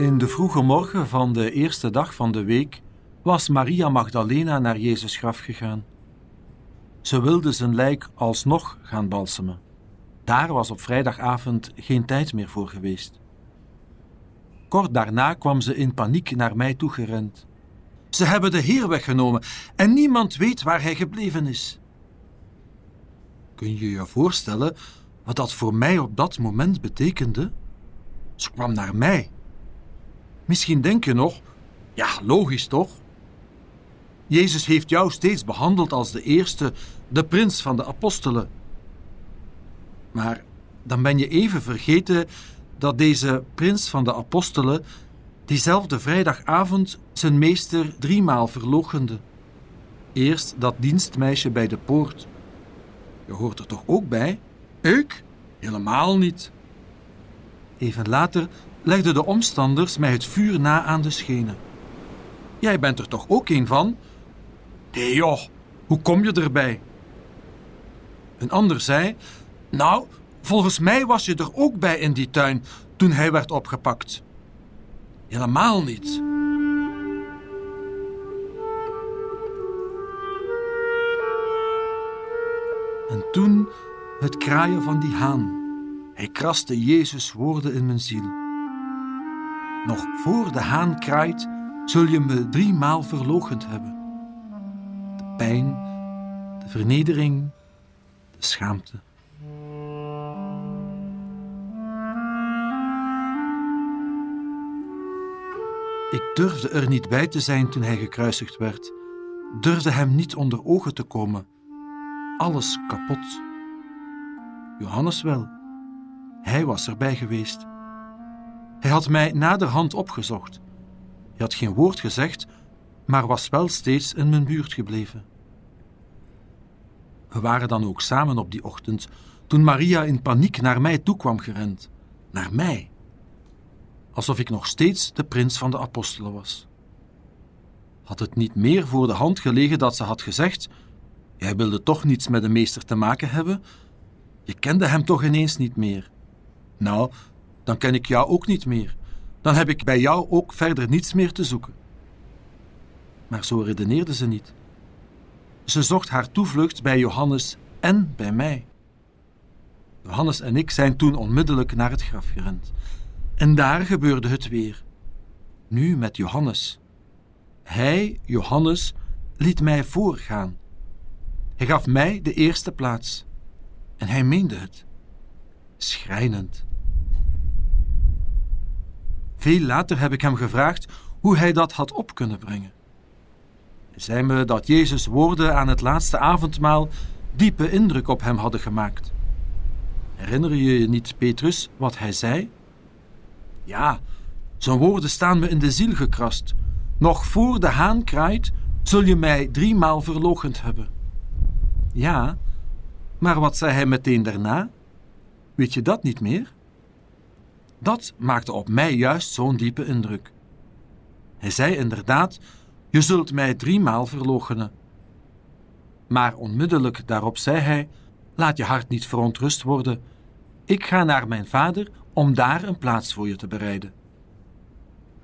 In de vroege morgen van de eerste dag van de week was Maria Magdalena naar Jezus graf gegaan. Ze wilde zijn lijk alsnog gaan balsemen. Daar was op vrijdagavond geen tijd meer voor geweest. Kort daarna kwam ze in paniek naar mij toegerend. Ze hebben de Heer weggenomen en niemand weet waar hij gebleven is. Kun je je voorstellen wat dat voor mij op dat moment betekende? Ze kwam naar mij. Misschien denk je nog, ja, logisch toch? Jezus heeft jou steeds behandeld als de eerste, de prins van de apostelen. Maar dan ben je even vergeten dat deze prins van de apostelen diezelfde vrijdagavond zijn meester driemaal verloochende. Eerst dat dienstmeisje bij de poort. Je hoort er toch ook bij? Ik? Helemaal niet. Even later legden de omstanders mij het vuur na aan de schenen. Jij bent er toch ook een van? Nee joh, hoe kom je erbij? Een ander zei: Nou, volgens mij was je er ook bij in die tuin toen hij werd opgepakt. Helemaal niet. En toen het kraaien van die haan. Hij kraste Jezus woorden in mijn ziel. Nog voor de haan kraait, zul je me driemaal verloochend hebben. De pijn, de vernedering, de schaamte. Ik durfde er niet bij te zijn toen hij gekruisigd werd, durfde hem niet onder ogen te komen. Alles kapot. Johannes wel. Hij was erbij geweest. Hij had mij naderhand opgezocht. Hij had geen woord gezegd, maar was wel steeds in mijn buurt gebleven. We waren dan ook samen op die ochtend, toen Maria in paniek naar mij toe kwam gerend. Naar mij. Alsof ik nog steeds de prins van de apostelen was. Had het niet meer voor de hand gelegen dat ze had gezegd: Jij wilde toch niets met de meester te maken hebben? Je kende hem toch ineens niet meer? Nou, dan ken ik jou ook niet meer. Dan heb ik bij jou ook verder niets meer te zoeken. Maar zo redeneerde ze niet. Ze zocht haar toevlucht bij Johannes en bij mij. Johannes en ik zijn toen onmiddellijk naar het graf gerend. En daar gebeurde het weer. Nu met Johannes. Hij, Johannes, liet mij voorgaan. Hij gaf mij de eerste plaats. En hij meende het. Schrijnend. Veel later heb ik hem gevraagd hoe hij dat had op kunnen brengen. Hij me dat Jezus' woorden aan het laatste avondmaal diepe indruk op hem hadden gemaakt. Herinner je je niet, Petrus, wat hij zei? Ja, zijn woorden staan me in de ziel gekrast. Nog voor de haan kraait, zul je mij driemaal verloochend hebben. Ja, maar wat zei hij meteen daarna? Weet je dat niet meer? Dat maakte op mij juist zo'n diepe indruk. Hij zei inderdaad: Je zult mij driemaal verloochenen. Maar onmiddellijk daarop zei hij: Laat je hart niet verontrust worden. Ik ga naar mijn vader om daar een plaats voor je te bereiden.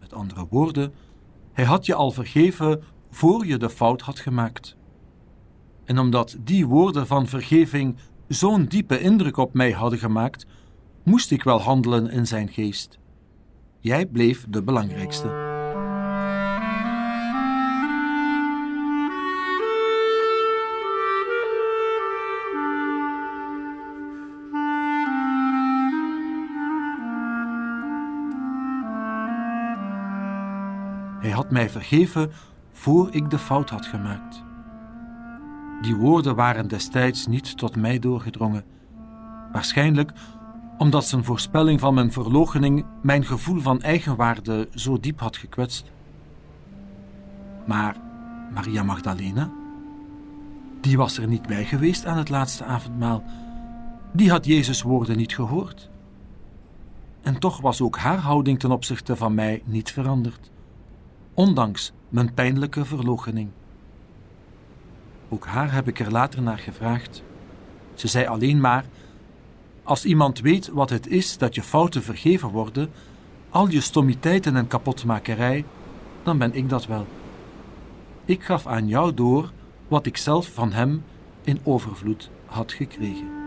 Met andere woorden, hij had je al vergeven voor je de fout had gemaakt. En omdat die woorden van vergeving zo'n diepe indruk op mij hadden gemaakt, moest ik wel handelen in zijn geest. Jij bleef de belangrijkste. Hij had mij vergeven voor ik de fout had gemaakt. Die woorden waren destijds niet tot mij doorgedrongen. Waarschijnlijk omdat zijn voorspelling van mijn verloochening mijn gevoel van eigenwaarde zo diep had gekwetst. Maar Maria Magdalena? Die was er niet bij geweest aan het laatste avondmaal. Die had Jezus' woorden niet gehoord. En toch was ook haar houding ten opzichte van mij niet veranderd, ondanks mijn pijnlijke verloochening. Ook haar heb ik er later naar gevraagd. Ze zei alleen maar: Als iemand weet wat het is dat je fouten vergeven worden, al je stommiteiten en kapotmakerij, dan ben ik dat wel. Ik gaf aan jou door wat ik zelf van hem in overvloed had gekregen.